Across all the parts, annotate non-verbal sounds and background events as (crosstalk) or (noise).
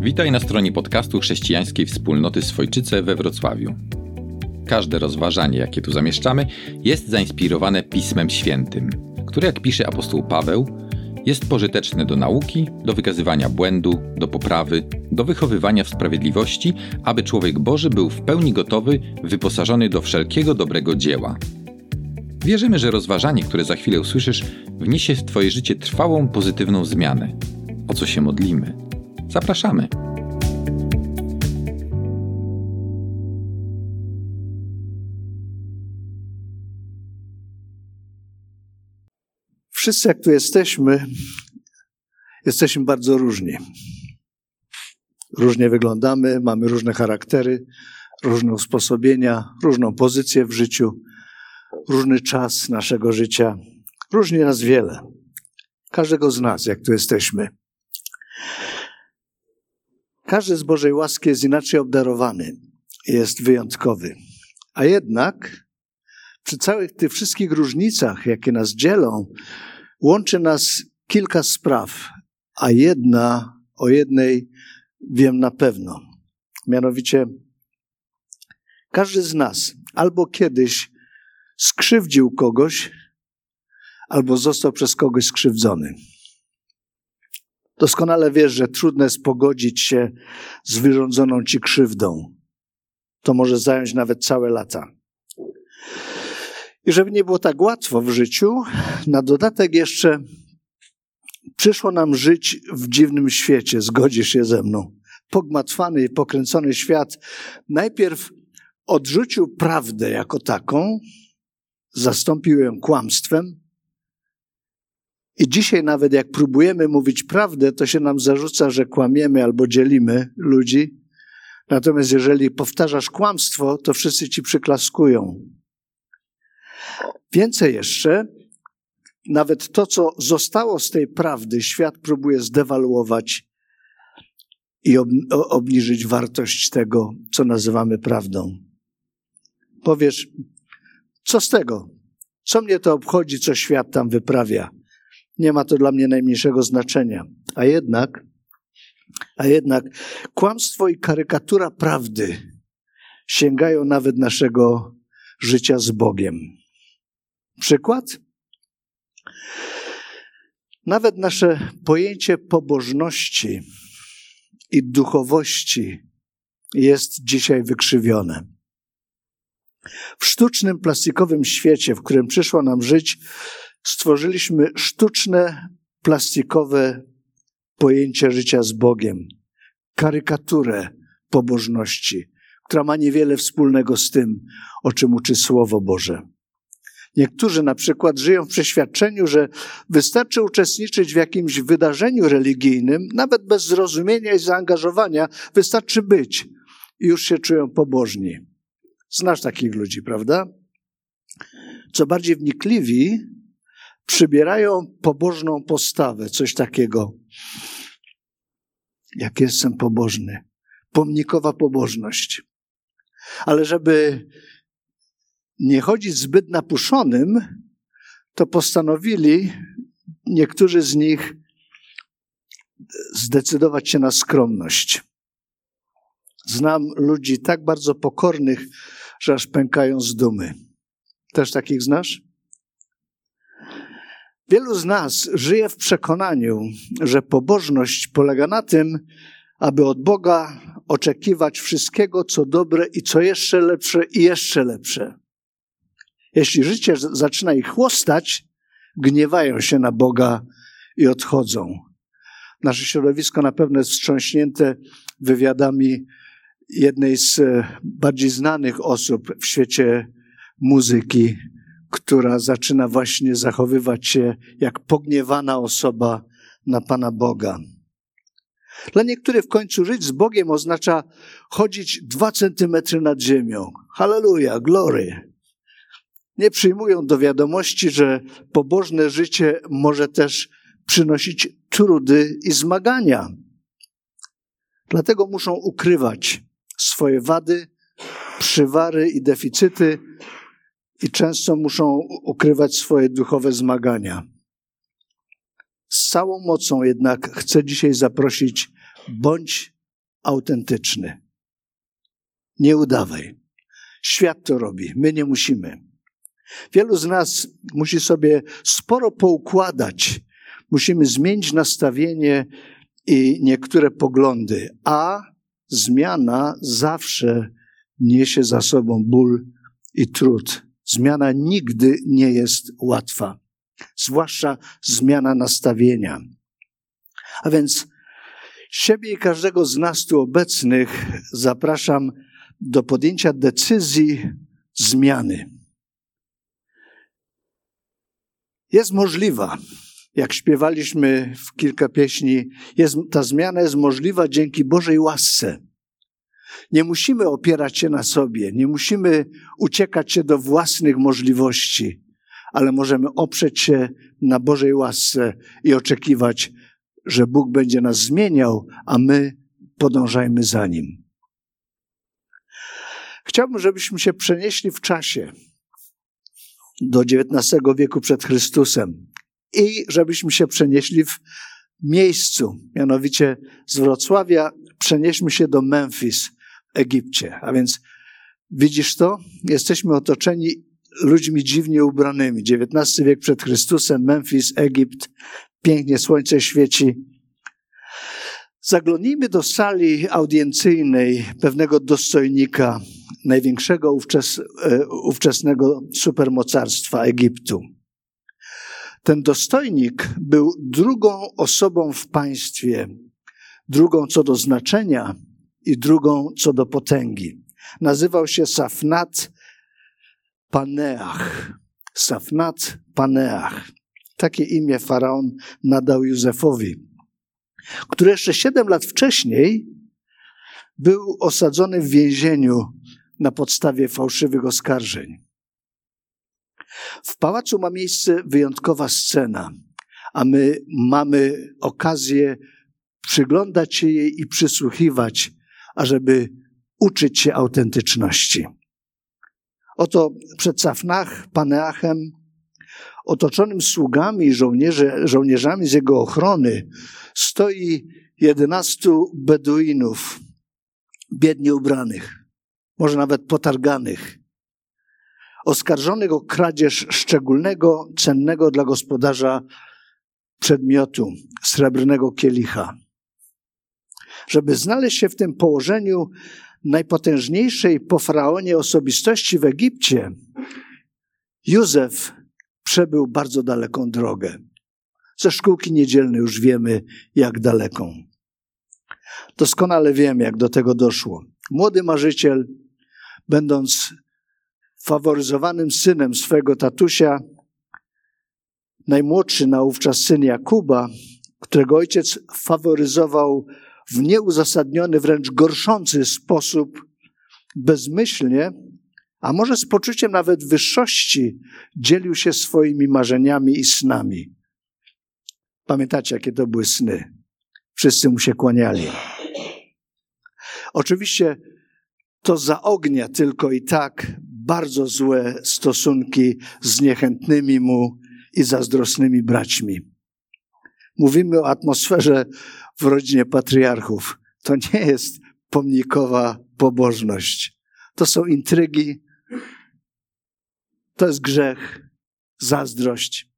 Witaj na stronie podcastu chrześcijańskiej wspólnoty Swojczyce we Wrocławiu. Każde rozważanie, jakie tu zamieszczamy, jest zainspirowane Pismem Świętym, które, jak pisze apostoł Paweł, jest pożyteczne do nauki, do wykazywania błędu, do poprawy, do wychowywania w sprawiedliwości, aby człowiek Boży był w pełni gotowy, wyposażony do wszelkiego dobrego dzieła. Wierzymy, że rozważanie, które za chwilę usłyszysz, wniesie w Twoje życie trwałą, pozytywną zmianę. O co się modlimy? Zapraszamy. Wszyscy, jak tu jesteśmy, jesteśmy bardzo różni. Różnie wyglądamy, mamy różne charaktery, różne usposobienia, różną pozycję w życiu, różny czas naszego życia. Różni nas wiele. Każdego z nas, jak tu jesteśmy. Każdy z Bożej łaski jest inaczej obdarowany, jest wyjątkowy. A jednak przy całych tych wszystkich różnicach, jakie nas dzielą, łączy nas kilka spraw, a jedna, o jednej wiem na pewno. Mianowicie, każdy z nas albo kiedyś skrzywdził kogoś, albo został przez kogoś skrzywdzony. Doskonale wiesz, że trudno jest pogodzić się z wyrządzoną ci krzywdą. To może zająć nawet całe lata. I żeby nie było tak łatwo w życiu, na dodatek jeszcze przyszło nam żyć w dziwnym świecie, zgodzisz się ze mną. Pogmatwany i pokręcony świat najpierw odrzucił prawdę jako taką, zastąpił ją kłamstwem, i dzisiaj nawet jak próbujemy mówić prawdę, to się nam zarzuca, że kłamiemy albo dzielimy ludzi. Natomiast jeżeli powtarzasz kłamstwo, to wszyscy ci przyklaskują. Więcej jeszcze, nawet to, co zostało z tej prawdy, świat próbuje zdewaluować i obniżyć wartość tego, co nazywamy prawdą. Powiesz, co z tego? Co mnie to obchodzi, co świat tam wyprawia? Nie ma to dla mnie najmniejszego znaczenia. A jednak, a jednak kłamstwo i karykatura prawdy sięgają nawet naszego życia z Bogiem. Przykład? Nawet nasze pojęcie pobożności i duchowości jest dzisiaj wykrzywione. W sztucznym, plastikowym świecie, w którym przyszło nam żyć, stworzyliśmy sztuczne, plastikowe pojęcie życia z Bogiem, karykaturę pobożności, która ma niewiele wspólnego z tym, o czym uczy Słowo Boże. Niektórzy na przykład żyją w przeświadczeniu, że wystarczy uczestniczyć w jakimś wydarzeniu religijnym, nawet bez zrozumienia i zaangażowania, wystarczy być i już się czują pobożni. Znasz takich ludzi, prawda? Co bardziej wnikliwi, przybierają pobożną postawę, coś takiego. Jak jestem pobożny. Pomnikowa pobożność. Ale żeby nie chodzić zbyt napuszonym, to postanowili niektórzy z nich zdecydować się na skromność. Znam ludzi tak bardzo pokornych, że aż pękają z dumy. Też takich znasz? Wielu z nas żyje w przekonaniu, że pobożność polega na tym, aby od Boga oczekiwać wszystkiego, co dobre i co jeszcze lepsze i jeszcze lepsze. Jeśli życie zaczyna ich chłostać, gniewają się na Boga i odchodzą. Nasze środowisko na pewno jest wstrząśnięte wywiadami jednej z e, bardziej znanych osób w świecie muzyki, która zaczyna właśnie zachowywać się jak pogniewana osoba na Pana Boga. Dla niektórych w końcu żyć z Bogiem oznacza chodzić dwa centymetry nad ziemią. Halleluja, glory. Nie przyjmują do wiadomości, że pobożne życie może też przynosić trudy i zmagania. Dlatego muszą ukrywać swoje wady, przywary i deficyty i często muszą ukrywać swoje duchowe zmagania. Z całą mocą jednak chcę dzisiaj zaprosić, bądź autentyczny. Nie udawaj. Świat to robi, my nie musimy. Wielu z nas musi sobie sporo poukładać. Musimy zmienić nastawienie i niektóre poglądy, a zmiana zawsze niesie za sobą ból i trud. Zmiana nigdy nie jest łatwa, zwłaszcza zmiana nastawienia. A więc siebie i każdego z nas tu obecnych zapraszam do podjęcia decyzji zmiany. Jest możliwa. Jak śpiewaliśmy w kilka pieśni, jest, ta zmiana jest możliwa dzięki Bożej łasce. Nie musimy opierać się na sobie, nie musimy uciekać się do własnych możliwości, ale możemy oprzeć się na Bożej łasce i oczekiwać, że Bóg będzie nas zmieniał, a my podążajmy za Nim. Chciałbym, żebyśmy się przenieśli w czasie do XIX wieku przed Chrystusem i żebyśmy się przenieśli w miejscu, mianowicie z Wrocławia przenieśmy się do Memphis Egipcie. A więc widzisz to? Jesteśmy otoczeni ludźmi dziwnie ubranymi. XIX wiek przed Chrystusem, Memphis, Egipt, pięknie słońce świeci. Zaglądnijmy do sali audiencyjnej pewnego dostojnika największego ówczes, e, ówczesnego supermocarstwa Egiptu. Ten dostojnik był drugą osobą w państwie, drugą co do znaczenia i drugą co do potęgi. Nazywał się Safnat Paneach. Safnat Paneach. Takie imię faraon nadał Józefowi, który jeszcze siedem lat wcześniej był osadzony w więzieniu na podstawie fałszywych oskarżeń. W pałacu ma miejsce wyjątkowa scena, a my mamy okazję przyglądać się jej i przysłuchiwać, ażeby uczyć się autentyczności. Oto przed Safnach, Paneachem, otoczonym sługami i żołnierzami z jego ochrony, stoi jedenastu Beduinów, biednie ubranych może nawet potarganych, oskarżonych o kradzież szczególnego, cennego dla gospodarza przedmiotu, srebrnego kielicha. Żeby znaleźć się w tym położeniu najpotężniejszej po faraonie osobistości w Egipcie, Józef przebył bardzo daleką drogę. Ze szkółki niedzielnej już wiemy, jak daleką. Doskonale wiemy, jak do tego doszło. Młody marzyciel będąc faworyzowanym synem swego tatusia, najmłodszy naówczas syn Jakuba, którego ojciec faworyzował w nieuzasadniony, wręcz gorszący sposób, bezmyślnie, a może z poczuciem nawet wyższości, dzielił się swoimi marzeniami i snami. Pamiętacie, jakie to były sny? Wszyscy mu się kłaniali. Oczywiście to zaognia tylko i tak bardzo złe stosunki z niechętnymi mu i zazdrosnymi braćmi. Mówimy o atmosferze w rodzinie patriarchów. To nie jest pomnikowa pobożność. To są intrygi, to jest grzech, zazdrość,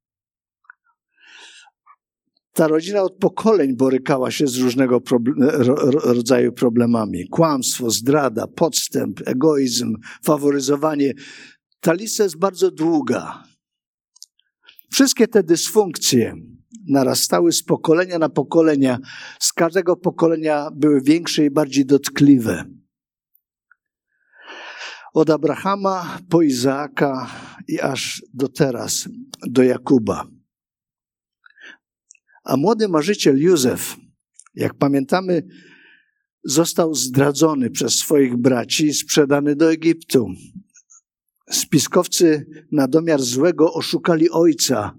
ta rodzina od pokoleń borykała się z różnego rodzaju problemami. Kłamstwo, zdrada, podstęp, egoizm, faworyzowanie. Ta lista jest bardzo długa. Wszystkie te dysfunkcje narastały z pokolenia na pokolenia. Z każdego pokolenia były większe i bardziej dotkliwe. Od Abrahama po Izaaka i aż do teraz, do Jakuba. A młody marzyciel Józef, jak pamiętamy, został zdradzony przez swoich braci sprzedany do Egiptu. Spiskowcy na domiar złego oszukali ojca,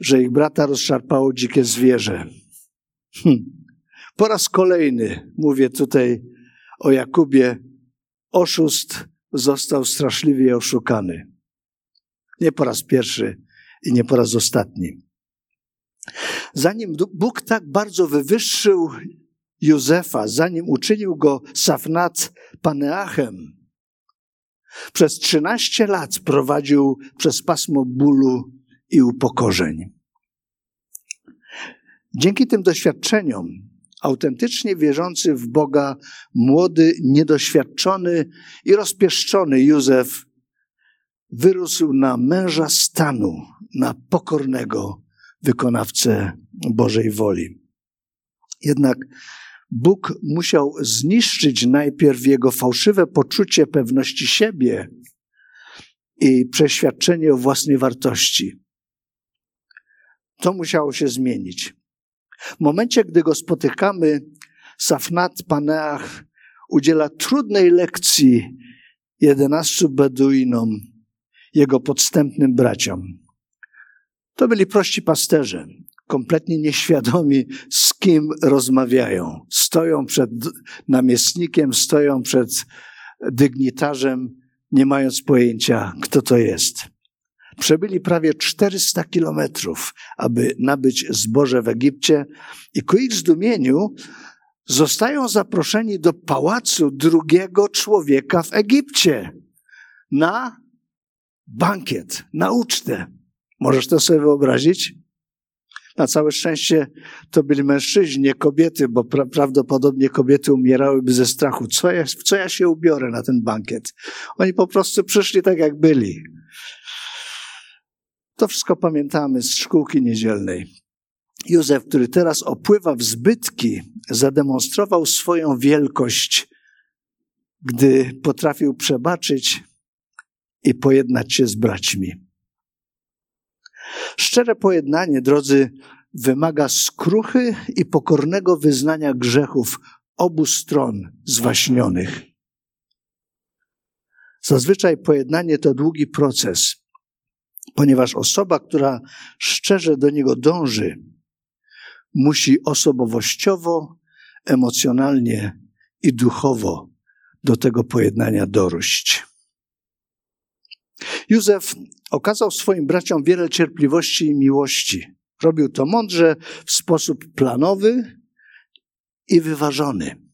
że ich brata rozszarpało dzikie zwierzę. Hm. Po raz kolejny mówię tutaj o Jakubie. Oszust został straszliwie oszukany. Nie po raz pierwszy i nie po raz ostatni. Zanim Bóg tak bardzo wywyższył Józefa, zanim uczynił go Safnat Paneachem. Przez 13 lat prowadził przez pasmo bólu i upokorzeń. Dzięki tym doświadczeniom autentycznie wierzący w Boga, młody, niedoświadczony i rozpieszczony Józef wyrósł na męża stanu, na pokornego wykonawcę Bożej woli. Jednak Bóg musiał zniszczyć najpierw jego fałszywe poczucie pewności siebie i przeświadczenie o własnej wartości. To musiało się zmienić. W momencie, gdy go spotykamy, Safnat Paneach udziela trudnej lekcji jedenastu Beduinom, jego podstępnym braciom. To byli prości pasterze, kompletnie nieświadomi, z kim rozmawiają. Stoją przed namiestnikiem, stoją przed dygnitarzem, nie mając pojęcia, kto to jest. Przebyli prawie 400 kilometrów, aby nabyć zboże w Egipcie i ku ich zdumieniu zostają zaproszeni do pałacu drugiego człowieka w Egipcie na bankiet, na ucztę. Możesz to sobie wyobrazić? Na całe szczęście to byli mężczyźni, nie kobiety, bo pra prawdopodobnie kobiety umierałyby ze strachu. Co ja, w co ja się ubiorę na ten bankiet? Oni po prostu przyszli tak, jak byli. To wszystko pamiętamy z szkółki niedzielnej. Józef, który teraz opływa w zbytki, zademonstrował swoją wielkość, gdy potrafił przebaczyć i pojednać się z braćmi. Szczere pojednanie, drodzy, wymaga skruchy i pokornego wyznania grzechów obu stron zwaśnionych. Zazwyczaj pojednanie to długi proces ponieważ osoba, która szczerze do niego dąży, musi osobowościowo, emocjonalnie i duchowo do tego pojednania dorość. Józef okazał swoim braciom wiele cierpliwości i miłości. Robił to mądrze, w sposób planowy i wyważony.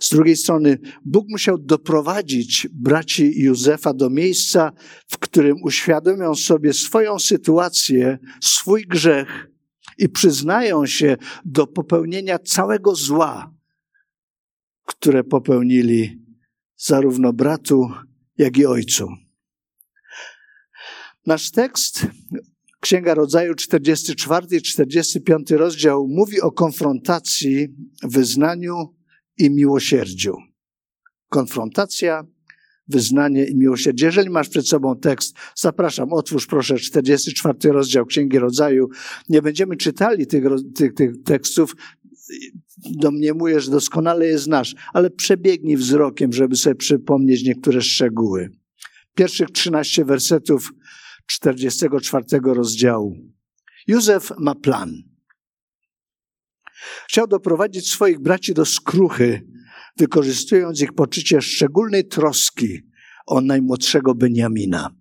Z drugiej strony, Bóg musiał doprowadzić braci Józefa do miejsca, w którym uświadomią sobie swoją sytuację, swój grzech i przyznają się do popełnienia całego zła, które popełnili zarówno bratu, jak i ojcu. Nasz tekst, Księga Rodzaju 44 i 45 rozdział, mówi o konfrontacji, wyznaniu i miłosierdziu. Konfrontacja, wyznanie i miłosierdzie. Jeżeli masz przed sobą tekst, zapraszam, otwórz proszę 44 rozdział Księgi Rodzaju. Nie będziemy czytali tych, tych, tych tekstów, domniemuję, że doskonale je znasz, ale przebiegnij wzrokiem, żeby sobie przypomnieć niektóre szczegóły. Pierwszych 13 wersetów 44 rozdziału. Józef ma plan. Chciał doprowadzić swoich braci do skruchy, wykorzystując ich poczucie szczególnej troski o najmłodszego Beniamina.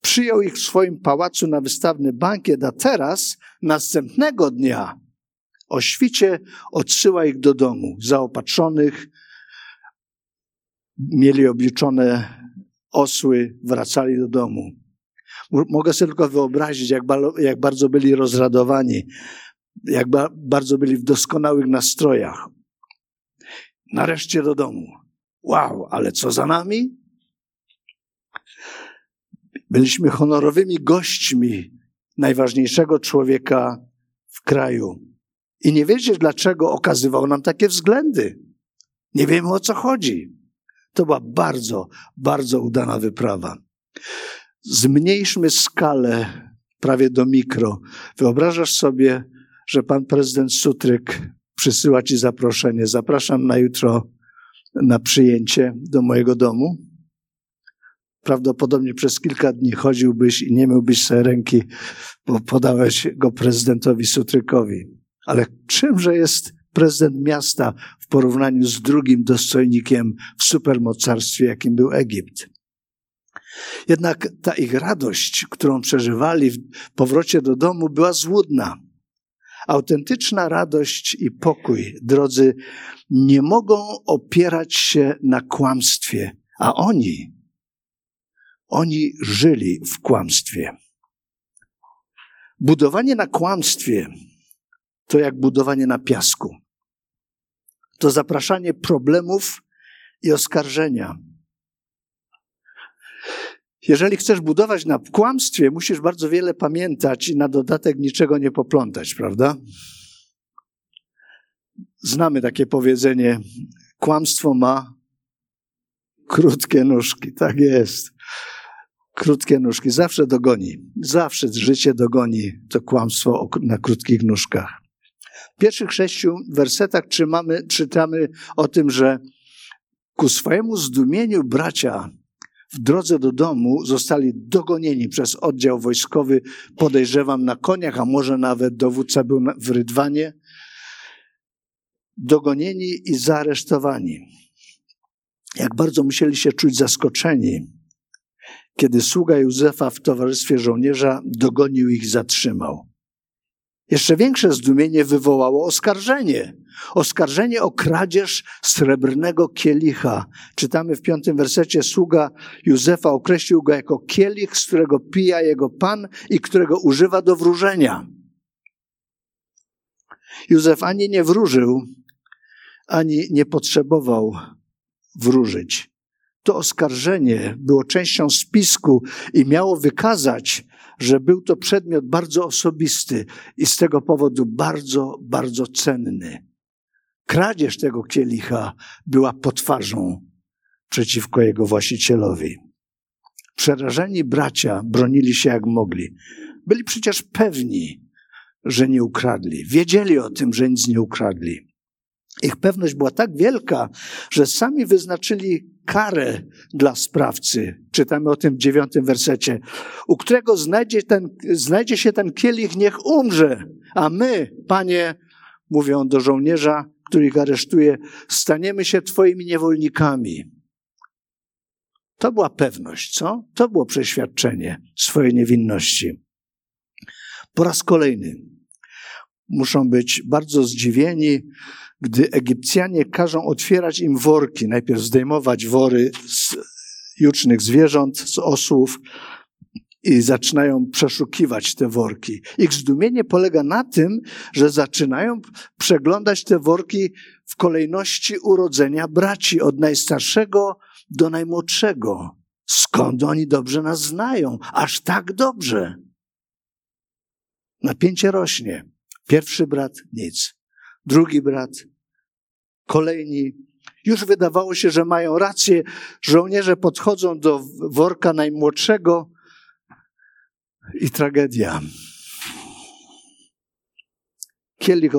Przyjął ich w swoim pałacu na wystawny bankiet, a teraz, następnego dnia, o świcie odsyła ich do domu, zaopatrzonych, mieli obliczone osły, wracali do domu. Mogę sobie tylko wyobrazić, jak, jak bardzo byli rozradowani, jak ba bardzo byli w doskonałych nastrojach. Nareszcie do domu. Wow, ale co za nami? Byliśmy honorowymi gośćmi najważniejszego człowieka w kraju. I nie wiecie, dlaczego okazywał nam takie względy. Nie wiemy o co chodzi. To była bardzo, bardzo udana wyprawa. Zmniejszmy skalę prawie do mikro. Wyobrażasz sobie że pan prezydent Sutryk przysyła ci zaproszenie. Zapraszam na jutro na przyjęcie do mojego domu. Prawdopodobnie przez kilka dni chodziłbyś i nie miałbyś sobie ręki, bo podałeś go prezydentowi Sutrykowi. Ale czymże jest prezydent miasta w porównaniu z drugim dostojnikiem w supermocarstwie, jakim był Egipt? Jednak ta ich radość, którą przeżywali w powrocie do domu, była złudna Autentyczna radość i pokój, drodzy, nie mogą opierać się na kłamstwie, a oni, oni żyli w kłamstwie. Budowanie na kłamstwie to jak budowanie na piasku. To zapraszanie problemów i oskarżenia. Jeżeli chcesz budować na kłamstwie, musisz bardzo wiele pamiętać i na dodatek niczego nie poplątać, prawda? Znamy takie powiedzenie: kłamstwo ma krótkie nóżki. Tak jest. Krótkie nóżki zawsze dogoni. Zawsze życie dogoni to kłamstwo na krótkich nóżkach. W pierwszych sześciu wersetach trzymamy, czytamy o tym, że ku swojemu zdumieniu bracia w drodze do domu zostali dogonieni przez oddział wojskowy, podejrzewam na koniach, a może nawet dowódca był w Rydwanie. Dogonieni i zaaresztowani. Jak bardzo musieli się czuć zaskoczeni, kiedy sługa Józefa w towarzystwie żołnierza dogonił ich i zatrzymał. Jeszcze większe zdumienie wywołało oskarżenie. Oskarżenie o kradzież srebrnego kielicha. Czytamy w piątym wersecie, sługa Józefa określił go jako kielich, z którego pija jego pan i którego używa do wróżenia. Józef ani nie wróżył, ani nie potrzebował wróżyć. To oskarżenie było częścią spisku i miało wykazać, że był to przedmiot bardzo osobisty i z tego powodu bardzo, bardzo cenny. Kradzież tego kielicha była potwarzą przeciwko jego właścicielowi. Przerażeni bracia bronili się jak mogli. Byli przecież pewni, że nie ukradli. Wiedzieli o tym, że nic nie ukradli. Ich pewność była tak wielka, że sami wyznaczyli karę dla sprawcy. Czytamy o tym w dziewiątym wersecie. U którego znajdzie, ten, znajdzie się ten kielich, niech umrze. A my, panie, mówią do żołnierza, który ich aresztuje, staniemy się twoimi niewolnikami. To była pewność, co? To było przeświadczenie swojej niewinności. Po raz kolejny muszą być bardzo zdziwieni, gdy Egipcjanie każą otwierać im worki, najpierw zdejmować wory z jucznych zwierząt, z osłów i zaczynają przeszukiwać te worki. Ich zdumienie polega na tym, że zaczynają przeglądać te worki w kolejności urodzenia braci, od najstarszego do najmłodszego. Skąd oni dobrze nas znają? Aż tak dobrze. Napięcie rośnie. Pierwszy brat nic. Drugi brat kolejni. Już wydawało się, że mają rację. Żołnierze podchodzą do worka najmłodszego i tragedia. Kielich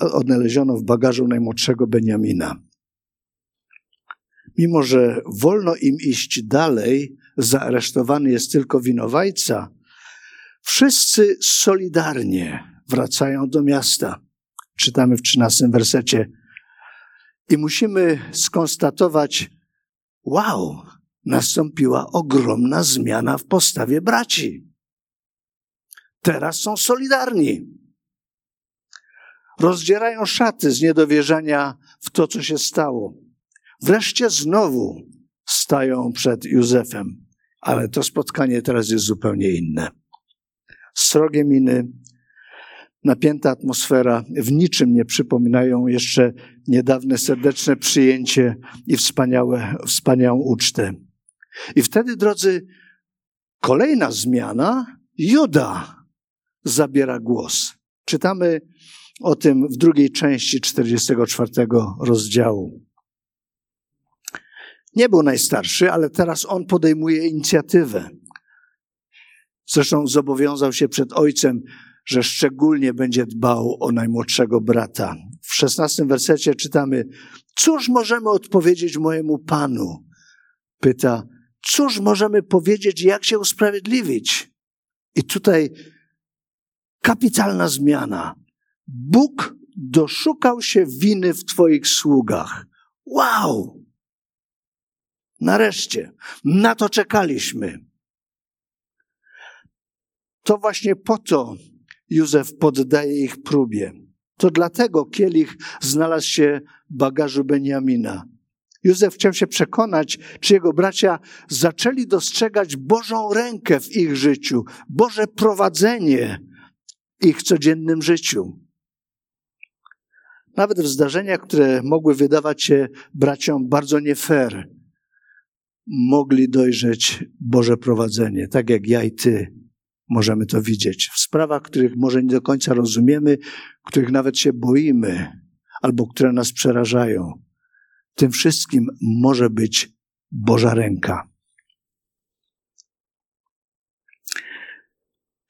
odnaleziono w bagażu najmłodszego Beniamina. Mimo, że wolno im iść dalej, zaaresztowany jest tylko winowajca, wszyscy solidarnie wracają do miasta. Czytamy w trzynastym wersecie. I musimy skonstatować, wow, nastąpiła ogromna zmiana w postawie braci. Teraz są solidarni. Rozdzierają szaty z niedowierzania w to, co się stało. Wreszcie znowu stają przed Józefem, ale to spotkanie teraz jest zupełnie inne. Srogie miny, napięta atmosfera w niczym nie przypominają jeszcze niedawne serdeczne przyjęcie i wspaniałe, wspaniałą ucztę. I wtedy, drodzy, kolejna zmiana, Juda zabiera głos. Czytamy o tym w drugiej części 44 rozdziału. Nie był najstarszy, ale teraz on podejmuje inicjatywę. Zresztą zobowiązał się przed ojcem, że szczególnie będzie dbał o najmłodszego brata. W szesnastym wersecie czytamy: Cóż możemy odpowiedzieć mojemu panu? Pyta, cóż możemy powiedzieć, jak się usprawiedliwić? I tutaj kapitalna zmiana. Bóg doszukał się winy w Twoich sługach. Wow! Nareszcie, na to czekaliśmy. To właśnie po to Józef poddaje ich próbie. To dlatego kielich znalazł się w bagażu Beniamina. Józef chciał się przekonać, czy jego bracia zaczęli dostrzegać Bożą rękę w ich życiu, Boże prowadzenie w ich codziennym życiu. Nawet w zdarzeniach, które mogły wydawać się braciom bardzo nie fair, mogli dojrzeć Boże prowadzenie, tak jak ja i ty możemy to widzieć. W sprawach, których może nie do końca rozumiemy, których nawet się boimy, albo które nas przerażają. Tym wszystkim może być Boża ręka.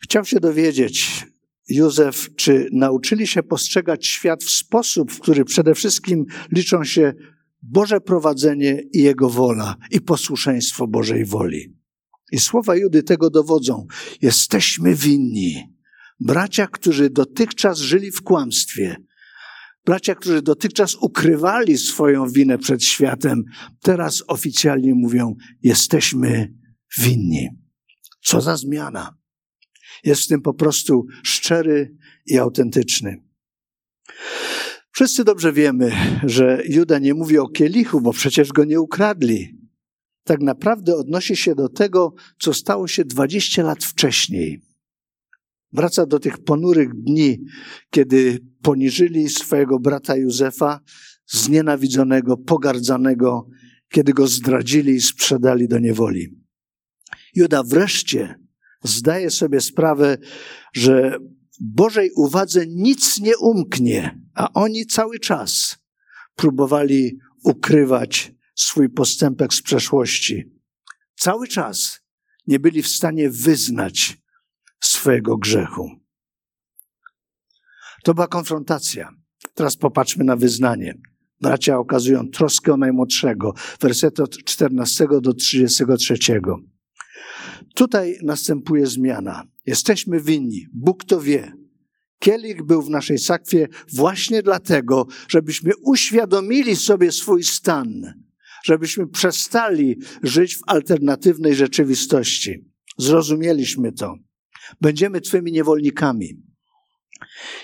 Chciał się dowiedzieć, Józef, czy nauczyli się postrzegać świat w sposób, w który przede wszystkim liczą się Boże prowadzenie i Jego wola i posłuszeństwo Bożej woli. I słowa Judy tego dowodzą. Jesteśmy winni. Bracia, którzy dotychczas żyli w kłamstwie, bracia, którzy dotychczas ukrywali swoją winę przed światem, teraz oficjalnie mówią: Jesteśmy winni. Co za zmiana. Jest w tym po prostu szczery i autentyczny. Wszyscy dobrze wiemy, że Juda nie mówi o kielichu, bo przecież go nie ukradli. Tak naprawdę odnosi się do tego, co stało się 20 lat wcześniej. Wraca do tych ponurych dni, kiedy poniżyli swojego brata Józefa, znienawidzonego, pogardzanego, kiedy go zdradzili i sprzedali do niewoli. Juda wreszcie zdaje sobie sprawę, że Bożej uwadze nic nie umknie, a oni cały czas próbowali ukrywać swój postępek z przeszłości. Cały czas nie byli w stanie wyznać swojego grzechu. To była konfrontacja. Teraz popatrzmy na wyznanie. Bracia okazują troskę o najmłodszego. Wersety od 14 do 33. Tutaj następuje zmiana. Jesteśmy winni. Bóg to wie. Kielich był w naszej sakwie właśnie dlatego, żebyśmy uświadomili sobie swój stan, żebyśmy przestali żyć w alternatywnej rzeczywistości. Zrozumieliśmy to. Będziemy Twymi niewolnikami.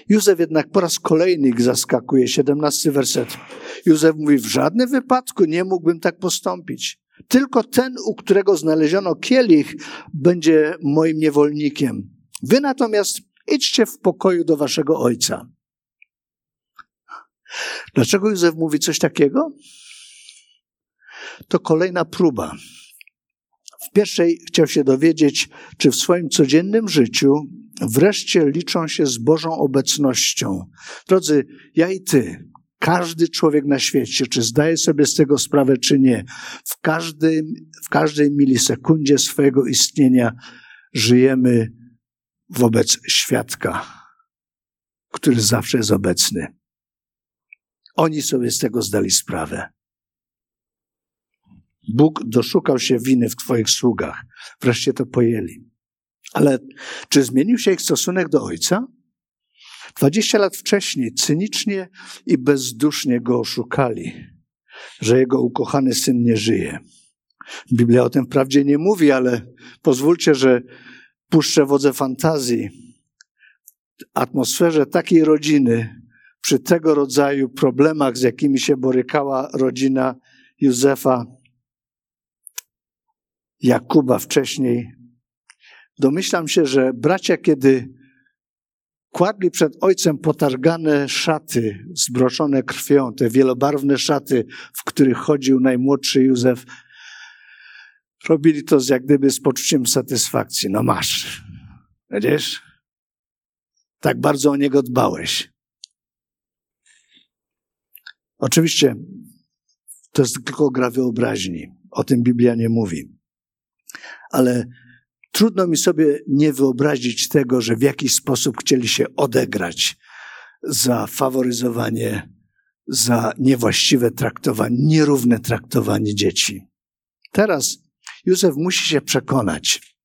Józef jednak po raz kolejny ich zaskakuje. 17 werset. Józef mówi: W żadnym wypadku nie mógłbym tak postąpić. Tylko ten, u którego znaleziono kielich, będzie moim niewolnikiem. Wy natomiast idźcie w pokoju do waszego ojca. Dlaczego Józef mówi coś takiego? To kolejna próba. W pierwszej chciał się dowiedzieć, czy w swoim codziennym życiu wreszcie liczą się z Bożą obecnością. Drodzy, ja i ty, każdy człowiek na świecie, czy zdaje sobie z tego sprawę, czy nie, w, każdym, w każdej milisekundzie swojego istnienia żyjemy wobec świadka, który zawsze jest obecny. Oni sobie z tego zdali sprawę. Bóg doszukał się winy w Twoich sługach. Wreszcie to pojęli. Ale czy zmienił się ich stosunek do Ojca? Dwadzieścia lat wcześniej cynicznie i bezdusznie go oszukali, że jego ukochany syn nie żyje. Biblia o tym wprawdzie nie mówi, ale pozwólcie, że puszczę wodze fantazji. W atmosferze takiej rodziny, przy tego rodzaju problemach, z jakimi się borykała rodzina Józefa, Jakuba wcześniej, domyślam się, że bracia, kiedy kładli przed ojcem potargane szaty, zbroczone krwią, te wielobarwne szaty, w których chodził najmłodszy Józef, robili to z jak gdyby z poczuciem satysfakcji. No masz, widzisz? Tak bardzo o niego dbałeś. Oczywiście to jest tylko gra wyobraźni. O tym Biblia nie mówi ale trudno mi sobie nie wyobrazić tego, że w jakiś sposób chcieli się odegrać za faworyzowanie, za niewłaściwe traktowanie, nierówne traktowanie dzieci. Teraz Józef musi się przekonać,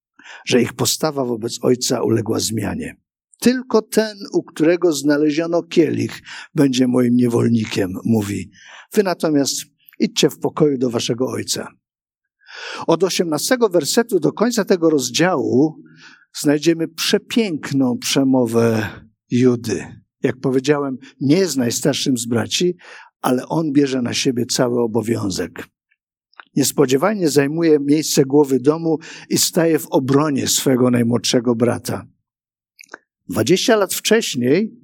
że ich postawa wobec ojca uległa zmianie. Tylko ten, u którego znaleziono kielich, będzie moim niewolnikiem, mówi. Wy natomiast idźcie w pokoju do waszego ojca. Od 18 wersetu do końca tego rozdziału znajdziemy przepiękną przemowę Judy. Jak powiedziałem, nie jest najstarszym z braci, ale on bierze na siebie cały obowiązek. Niespodziewanie zajmuje miejsce głowy domu i staje w obronie swego najmłodszego brata. Dwadzieścia lat wcześniej,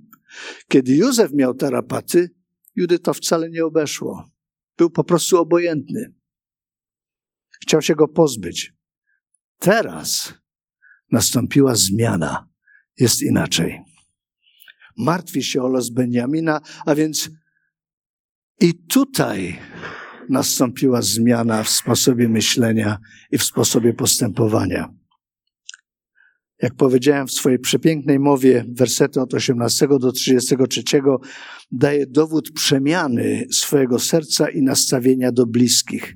kiedy Józef miał tarapaty, Judy to wcale nie obeszło. Był po prostu obojętny. Chciał się go pozbyć. Teraz nastąpiła zmiana. Jest inaczej. Martwi się o los Benjamina, a więc i tutaj nastąpiła zmiana w sposobie myślenia i w sposobie postępowania. Jak powiedziałem w swojej przepięknej mowie, wersety od 18 do 33, daje dowód przemiany swojego serca i nastawienia do bliskich.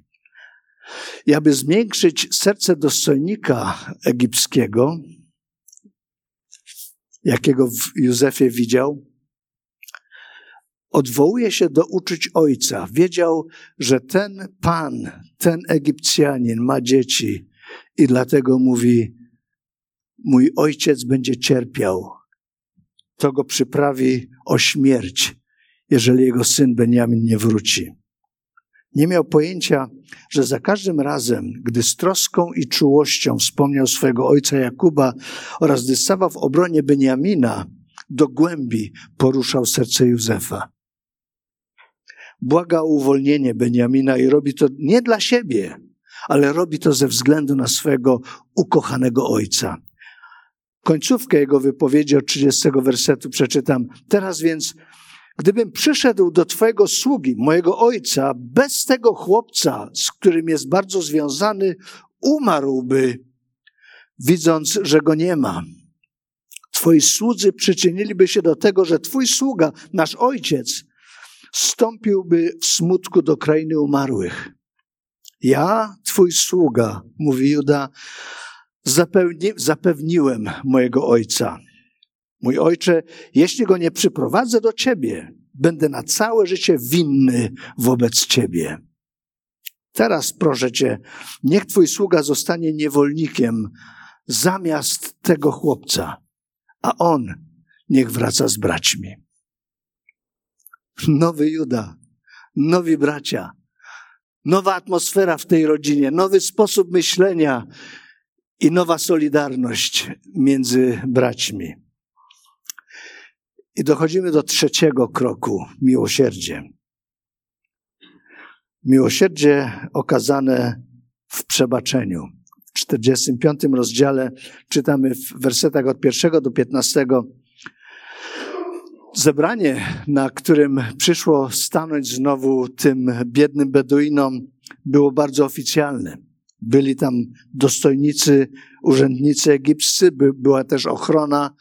I aby zwiększyć serce dostojnika egipskiego, jakiego w Józefie widział, odwołuje się do uczuć ojca. Wiedział, że ten pan, ten Egipcjanin ma dzieci i dlatego mówi: Mój ojciec będzie cierpiał. To go przyprawi o śmierć, jeżeli jego syn Benjamin nie wróci. Nie miał pojęcia, że za każdym razem, gdy z troską i czułością wspomniał swojego ojca Jakuba oraz gdy stawał w obronie Beniamina, do głębi poruszał serce Józefa. Błaga o uwolnienie Beniamina i robi to nie dla siebie, ale robi to ze względu na swego ukochanego ojca. Końcówkę jego wypowiedzi od 30 wersetu przeczytam. Teraz więc Gdybym przyszedł do Twojego sługi, mojego ojca, bez tego chłopca, z którym jest bardzo związany, umarłby, widząc, że go nie ma. Twoi słudzy przyczyniliby się do tego, że Twój sługa, nasz ojciec, stąpiłby w smutku do krainy umarłych. Ja, Twój sługa, mówi Juda, zapewni, zapewniłem mojego ojca. Mój ojcze, jeśli go nie przyprowadzę do ciebie, będę na całe życie winny wobec ciebie. Teraz proszę cię, niech twój sługa zostanie niewolnikiem zamiast tego chłopca, a on niech wraca z braćmi. Nowy Juda, nowi bracia, nowa atmosfera w tej rodzinie, nowy sposób myślenia i nowa solidarność między braćmi. I dochodzimy do trzeciego kroku miłosierdzie. Miłosierdzie okazane w przebaczeniu. W 45 rozdziale czytamy w wersetach od pierwszego do 15. Zebranie, na którym przyszło stanąć znowu tym biednym Beduinom, było bardzo oficjalne. Byli tam dostojnicy, urzędnicy egipscy, była też ochrona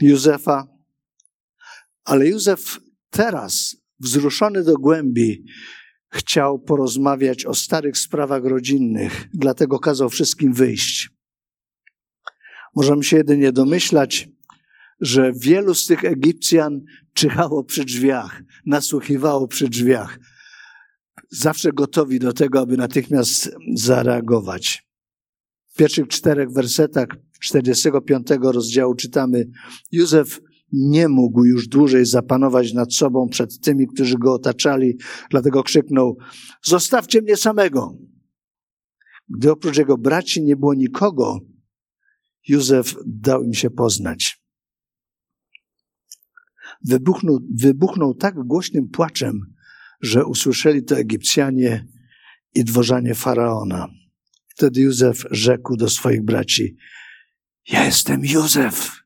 Józefa. Ale Józef teraz, wzruszony do głębi, chciał porozmawiać o starych sprawach rodzinnych, dlatego kazał wszystkim wyjść. Możemy się jedynie domyślać, że wielu z tych Egipcjan czyhało przy drzwiach, nasłuchiwało przy drzwiach, zawsze gotowi do tego, aby natychmiast zareagować. W pierwszych czterech wersetach 45 rozdziału czytamy: Józef nie mógł już dłużej zapanować nad sobą przed tymi, którzy go otaczali, dlatego krzyknął: Zostawcie mnie samego. Gdy oprócz jego braci nie było nikogo, Józef dał im się poznać. Wybuchnął, wybuchnął tak głośnym płaczem, że usłyszeli to Egipcjanie i dworzanie faraona. Wtedy Józef rzekł do swoich braci: ja jestem Józef.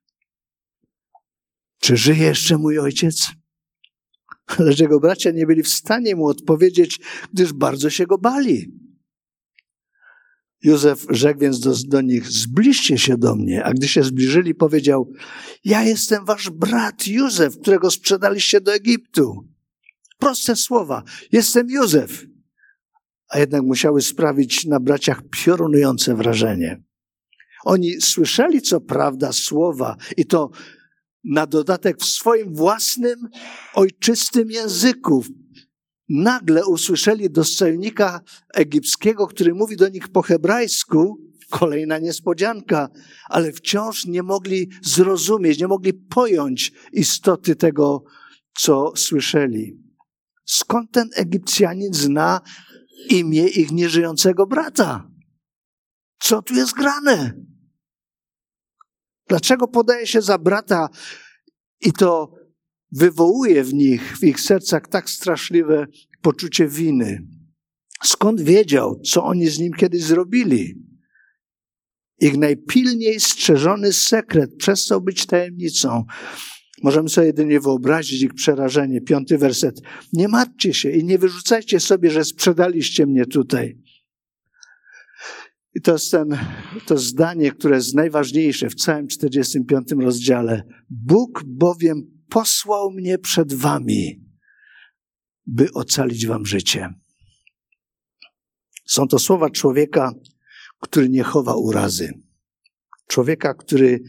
Czy żyje jeszcze mój ojciec? Lecz jego bracia nie byli w stanie mu odpowiedzieć, gdyż bardzo się go bali. Józef rzekł więc do, do, nich: Zbliżcie się do mnie. A gdy się zbliżyli, powiedział: Ja jestem wasz brat Józef, którego sprzedaliście do Egiptu. Proste słowa: Jestem Józef. A jednak musiały sprawić na braciach piorunujące wrażenie. Oni słyszeli co prawda słowa i to na dodatek w swoim własnym, ojczystym języku. Nagle usłyszeli dostojnika egipskiego, który mówi do nich po hebrajsku kolejna niespodzianka, ale wciąż nie mogli zrozumieć, nie mogli pojąć istoty tego, co słyszeli. Skąd ten Egipcjanin zna imię ich nieżyjącego brata? Co tu jest grane? Dlaczego podaje się za brata i to wywołuje w nich, w ich sercach tak straszliwe poczucie winy? Skąd wiedział, co oni z nim kiedyś zrobili? Ich najpilniej strzeżony sekret przestał być tajemnicą. Możemy sobie jedynie wyobrazić ich przerażenie. Piąty werset. Nie martwcie się i nie wyrzucajcie sobie, że sprzedaliście mnie tutaj. I to jest ten, to zdanie, które jest najważniejsze w całym 45 rozdziale. Bóg bowiem posłał mnie przed wami, by ocalić wam życie. Są to słowa człowieka, który nie chowa urazy. Człowieka, który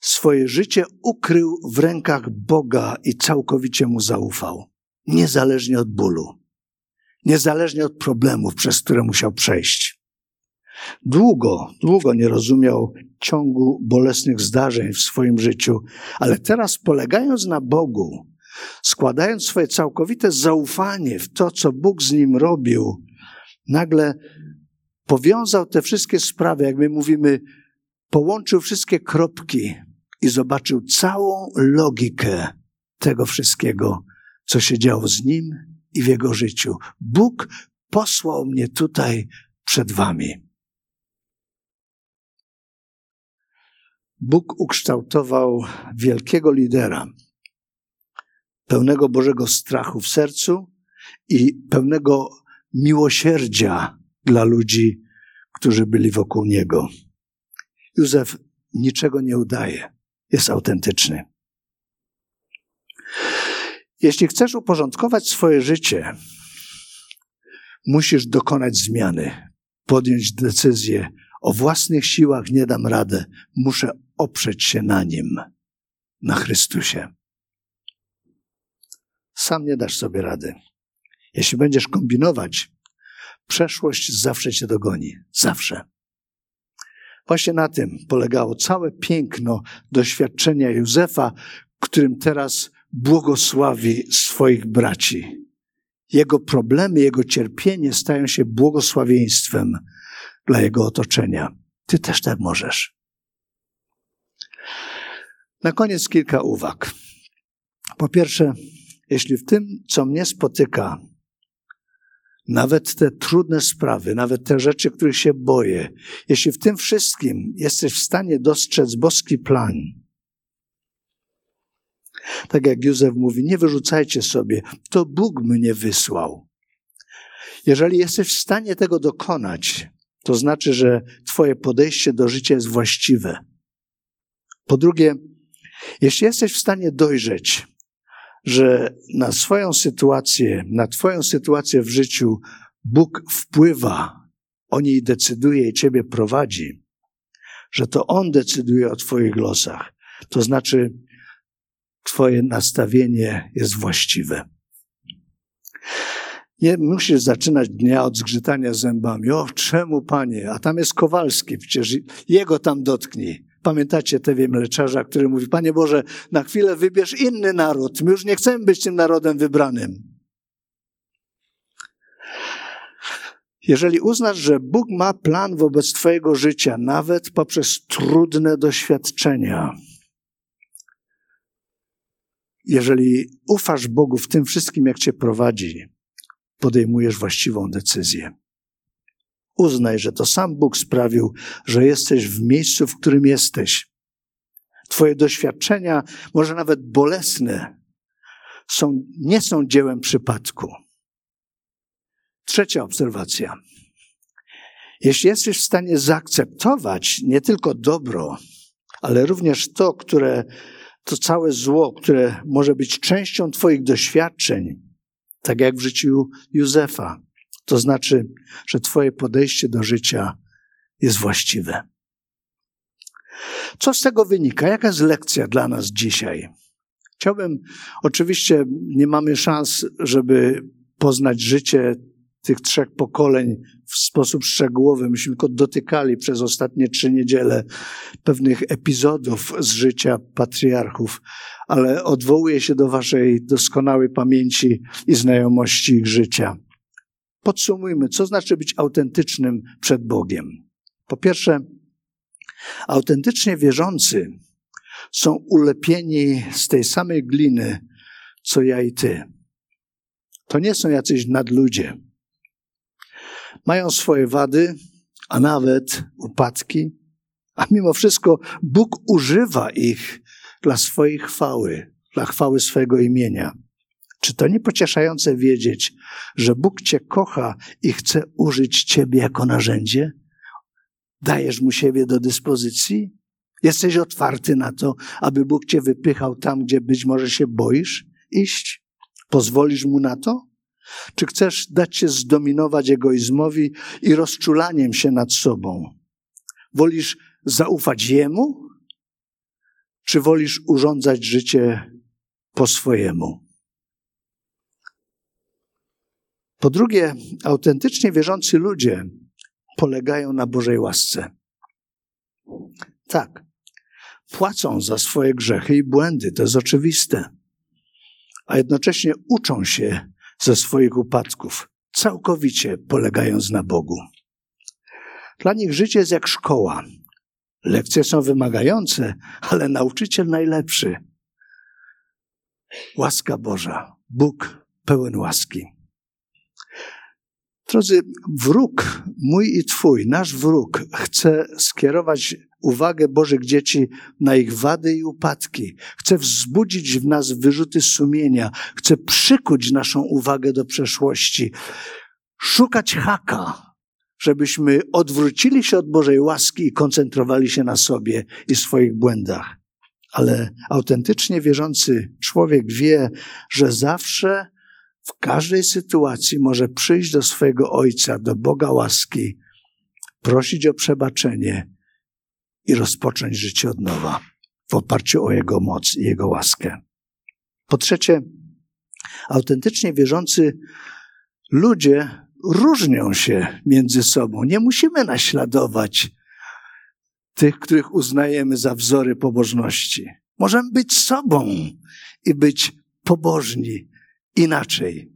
swoje życie ukrył w rękach Boga i całkowicie mu zaufał. Niezależnie od bólu. Niezależnie od problemów, przez które musiał przejść. Długo, długo nie rozumiał ciągu bolesnych zdarzeń w swoim życiu, ale teraz polegając na Bogu, składając swoje całkowite zaufanie w to, co Bóg z nim robił, nagle powiązał te wszystkie sprawy, jak my mówimy, połączył wszystkie kropki i zobaczył całą logikę tego wszystkiego, co się działo z nim i w jego życiu. Bóg posłał mnie tutaj przed wami. Bóg ukształtował wielkiego lidera, pełnego Bożego strachu w sercu i pełnego miłosierdzia dla ludzi, którzy byli wokół niego. Józef niczego nie udaje, jest autentyczny. Jeśli chcesz uporządkować swoje życie, musisz dokonać zmiany, podjąć decyzję. O własnych siłach nie dam radę, muszę oprzeć się na nim, na Chrystusie. Sam nie dasz sobie rady. Jeśli będziesz kombinować, przeszłość zawsze cię dogoni. Zawsze. Właśnie na tym polegało całe piękno doświadczenia Józefa, którym teraz błogosławi swoich braci. Jego problemy, jego cierpienie stają się błogosławieństwem dla jego otoczenia. Ty też tak możesz. Na koniec kilka uwag. Po pierwsze, jeśli w tym, co mnie spotyka, nawet te trudne sprawy, nawet te rzeczy, których się boję, jeśli w tym wszystkim jesteś w stanie dostrzec boski plan, tak jak Józef mówi, nie wyrzucajcie sobie, to Bóg mnie wysłał. Jeżeli jesteś w stanie tego dokonać, to znaczy, że Twoje podejście do życia jest właściwe. Po drugie, jeśli jesteś w stanie dojrzeć, że na swoją sytuację, na Twoją sytuację w życiu Bóg wpływa, o niej decyduje i Ciebie prowadzi, że to On decyduje o Twoich losach. To znaczy, Twoje nastawienie jest właściwe. Nie musisz zaczynać dnia od zgrzytania zębami. O, czemu, panie? A tam jest Kowalski, przecież jego tam dotknij. Pamiętacie Tewie Mleczarza, który mówi, Panie Boże, na chwilę wybierz inny naród. My już nie chcemy być tym narodem wybranym. Jeżeli uznasz, że Bóg ma plan wobec Twojego życia, nawet poprzez trudne doświadczenia, jeżeli ufasz Bogu w tym wszystkim, jak Cię prowadzi, podejmujesz właściwą decyzję. Uznaj, że to sam Bóg sprawił, że jesteś w miejscu, w którym jesteś. Twoje doświadczenia, może nawet bolesne, są, nie są dziełem przypadku. Trzecia obserwacja. Jeśli jesteś w stanie zaakceptować nie tylko dobro, ale również to, które, to całe zło, które może być częścią Twoich doświadczeń, tak jak w życiu Józefa, to znaczy, że Twoje podejście do życia jest właściwe. Co z tego wynika? Jaka jest lekcja dla nas dzisiaj? Chciałbym, oczywiście nie mamy szans, żeby poznać życie tych trzech pokoleń w sposób szczegółowy. Myśmy tylko dotykali przez ostatnie trzy niedziele pewnych epizodów z życia patriarchów, ale odwołuję się do Waszej doskonałej pamięci i znajomości ich życia. Podsumujmy, co znaczy być autentycznym przed Bogiem. Po pierwsze, autentycznie wierzący są ulepieni z tej samej gliny, co ja i ty. To nie są jacyś nadludzie. Mają swoje wady, a nawet upadki, a mimo wszystko Bóg używa ich dla swojej chwały, dla chwały swojego imienia. Czy to nie pocieszające wiedzieć, że Bóg Cię kocha i chce użyć Ciebie jako narzędzie? Dajesz Mu siebie do dyspozycji? Jesteś otwarty na to, aby Bóg Cię wypychał tam, gdzie być może się boisz iść? Pozwolisz Mu na to? Czy chcesz dać się zdominować egoizmowi i rozczulaniem się nad sobą? Wolisz zaufać Jemu? Czy wolisz urządzać życie po swojemu? Po drugie, autentycznie wierzący ludzie polegają na Bożej łasce. Tak, płacą za swoje grzechy i błędy, to jest oczywiste, a jednocześnie uczą się ze swoich upadków, całkowicie polegając na Bogu. Dla nich życie jest jak szkoła. Lekcje są wymagające, ale nauczyciel najlepszy. Łaska Boża, Bóg pełen łaski. Drodzy, wróg, mój i twój, nasz wróg chce skierować uwagę Bożych dzieci na ich wady i upadki. Chce wzbudzić w nas wyrzuty sumienia. Chce przykuć naszą uwagę do przeszłości. Szukać haka, żebyśmy odwrócili się od Bożej łaski i koncentrowali się na sobie i swoich błędach. Ale autentycznie wierzący człowiek wie, że zawsze w każdej sytuacji może przyjść do swojego Ojca, do Boga łaski, prosić o przebaczenie i rozpocząć życie od nowa w oparciu o Jego moc i Jego łaskę. Po trzecie, autentycznie wierzący ludzie różnią się między sobą. Nie musimy naśladować tych, których uznajemy za wzory pobożności. Możemy być sobą i być pobożni inaczej.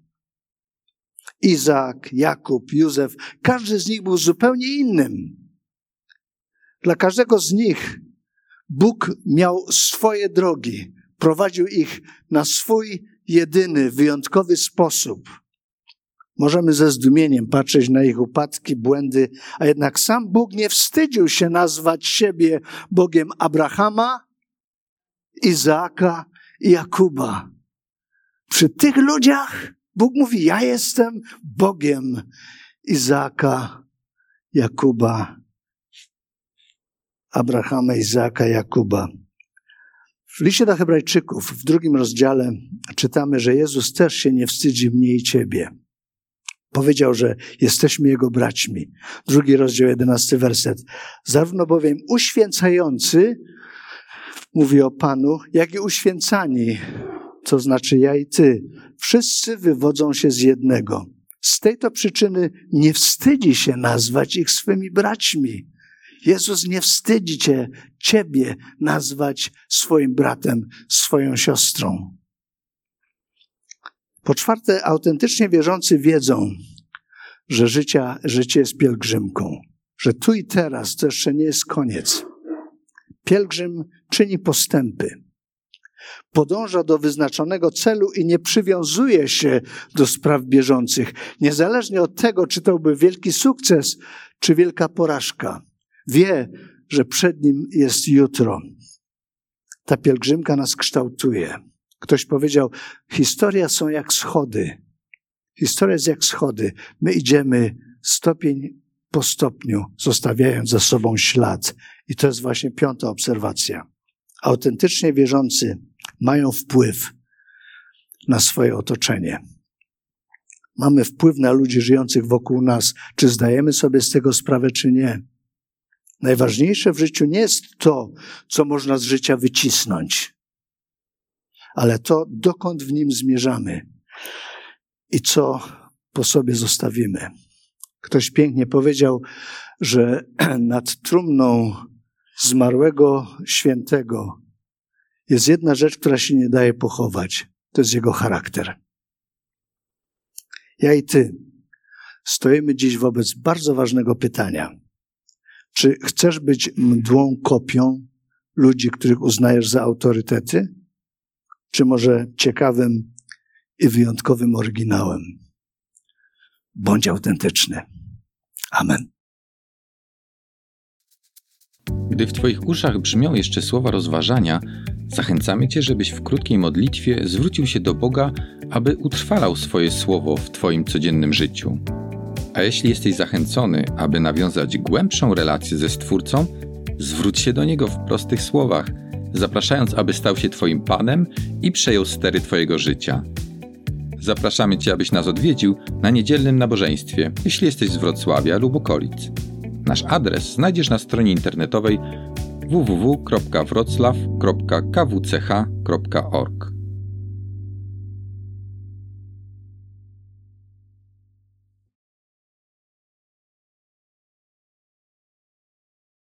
Izak, Jakub, Józef, każdy z nich był zupełnie innym. Dla każdego z nich Bóg miał swoje drogi, prowadził ich na swój jedyny, wyjątkowy sposób. Możemy ze zdumieniem patrzeć na ich upadki, błędy, a jednak sam Bóg nie wstydził się nazwać siebie Bogiem Abrahama, Izaaka i Jakuba. Przy tych ludziach Bóg mówi: Ja jestem Bogiem Izaaka, Jakuba, Abrahama, Izaaka, Jakuba. W liście do Hebrajczyków, w drugim rozdziale, czytamy, że Jezus też się nie wstydzi mnie i ciebie. Powiedział, że jesteśmy Jego braćmi. Drugi rozdział, jedenasty werset. Zarówno bowiem uświęcający, mówi o Panu, jak i uświęcani to znaczy ja i ty, wszyscy wywodzą się z jednego. Z tej to przyczyny nie wstydzi się nazwać ich swymi braćmi. Jezus nie wstydzi cię, ciebie nazwać swoim bratem, swoją siostrą. Po czwarte, autentycznie wierzący wiedzą, że życia, życie jest pielgrzymką, że tu i teraz to jeszcze nie jest koniec. Pielgrzym czyni postępy podąża do wyznaczonego celu i nie przywiązuje się do spraw bieżących, niezależnie od tego, czy to był wielki sukces, czy wielka porażka. Wie, że przed nim jest jutro. Ta pielgrzymka nas kształtuje. Ktoś powiedział: Historia są jak schody. Historia jest jak schody. My idziemy stopień po stopniu, zostawiając za sobą ślad. I to jest właśnie piąta obserwacja. Autentycznie wierzący mają wpływ na swoje otoczenie. Mamy wpływ na ludzi żyjących wokół nas, czy zdajemy sobie z tego sprawę, czy nie. Najważniejsze w życiu nie jest to, co można z życia wycisnąć, ale to, dokąd w nim zmierzamy i co po sobie zostawimy. Ktoś pięknie powiedział, że (clears throat) nad trumną zmarłego świętego jest jedna rzecz, która się nie daje pochować. To jest jego charakter. Ja i ty stoimy dziś wobec bardzo ważnego pytania. Czy chcesz być mdłą kopią ludzi, których uznajesz za autorytety? Czy może ciekawym i wyjątkowym oryginałem? Bądź autentyczny. Amen. Gdy w Twoich uszach brzmią jeszcze słowa rozważania, zachęcamy Cię, żebyś w krótkiej modlitwie zwrócił się do Boga, aby utrwalał swoje słowo w Twoim codziennym życiu. A jeśli jesteś zachęcony, aby nawiązać głębszą relację ze Stwórcą, zwróć się do Niego w prostych słowach, zapraszając, aby stał się Twoim Panem i przejął stery Twojego życia. Zapraszamy Cię, abyś nas odwiedził na niedzielnym nabożeństwie, jeśli jesteś z Wrocławia lub okolic. Nasz adres znajdziesz na stronie internetowej www.wroclaw.kwch.org.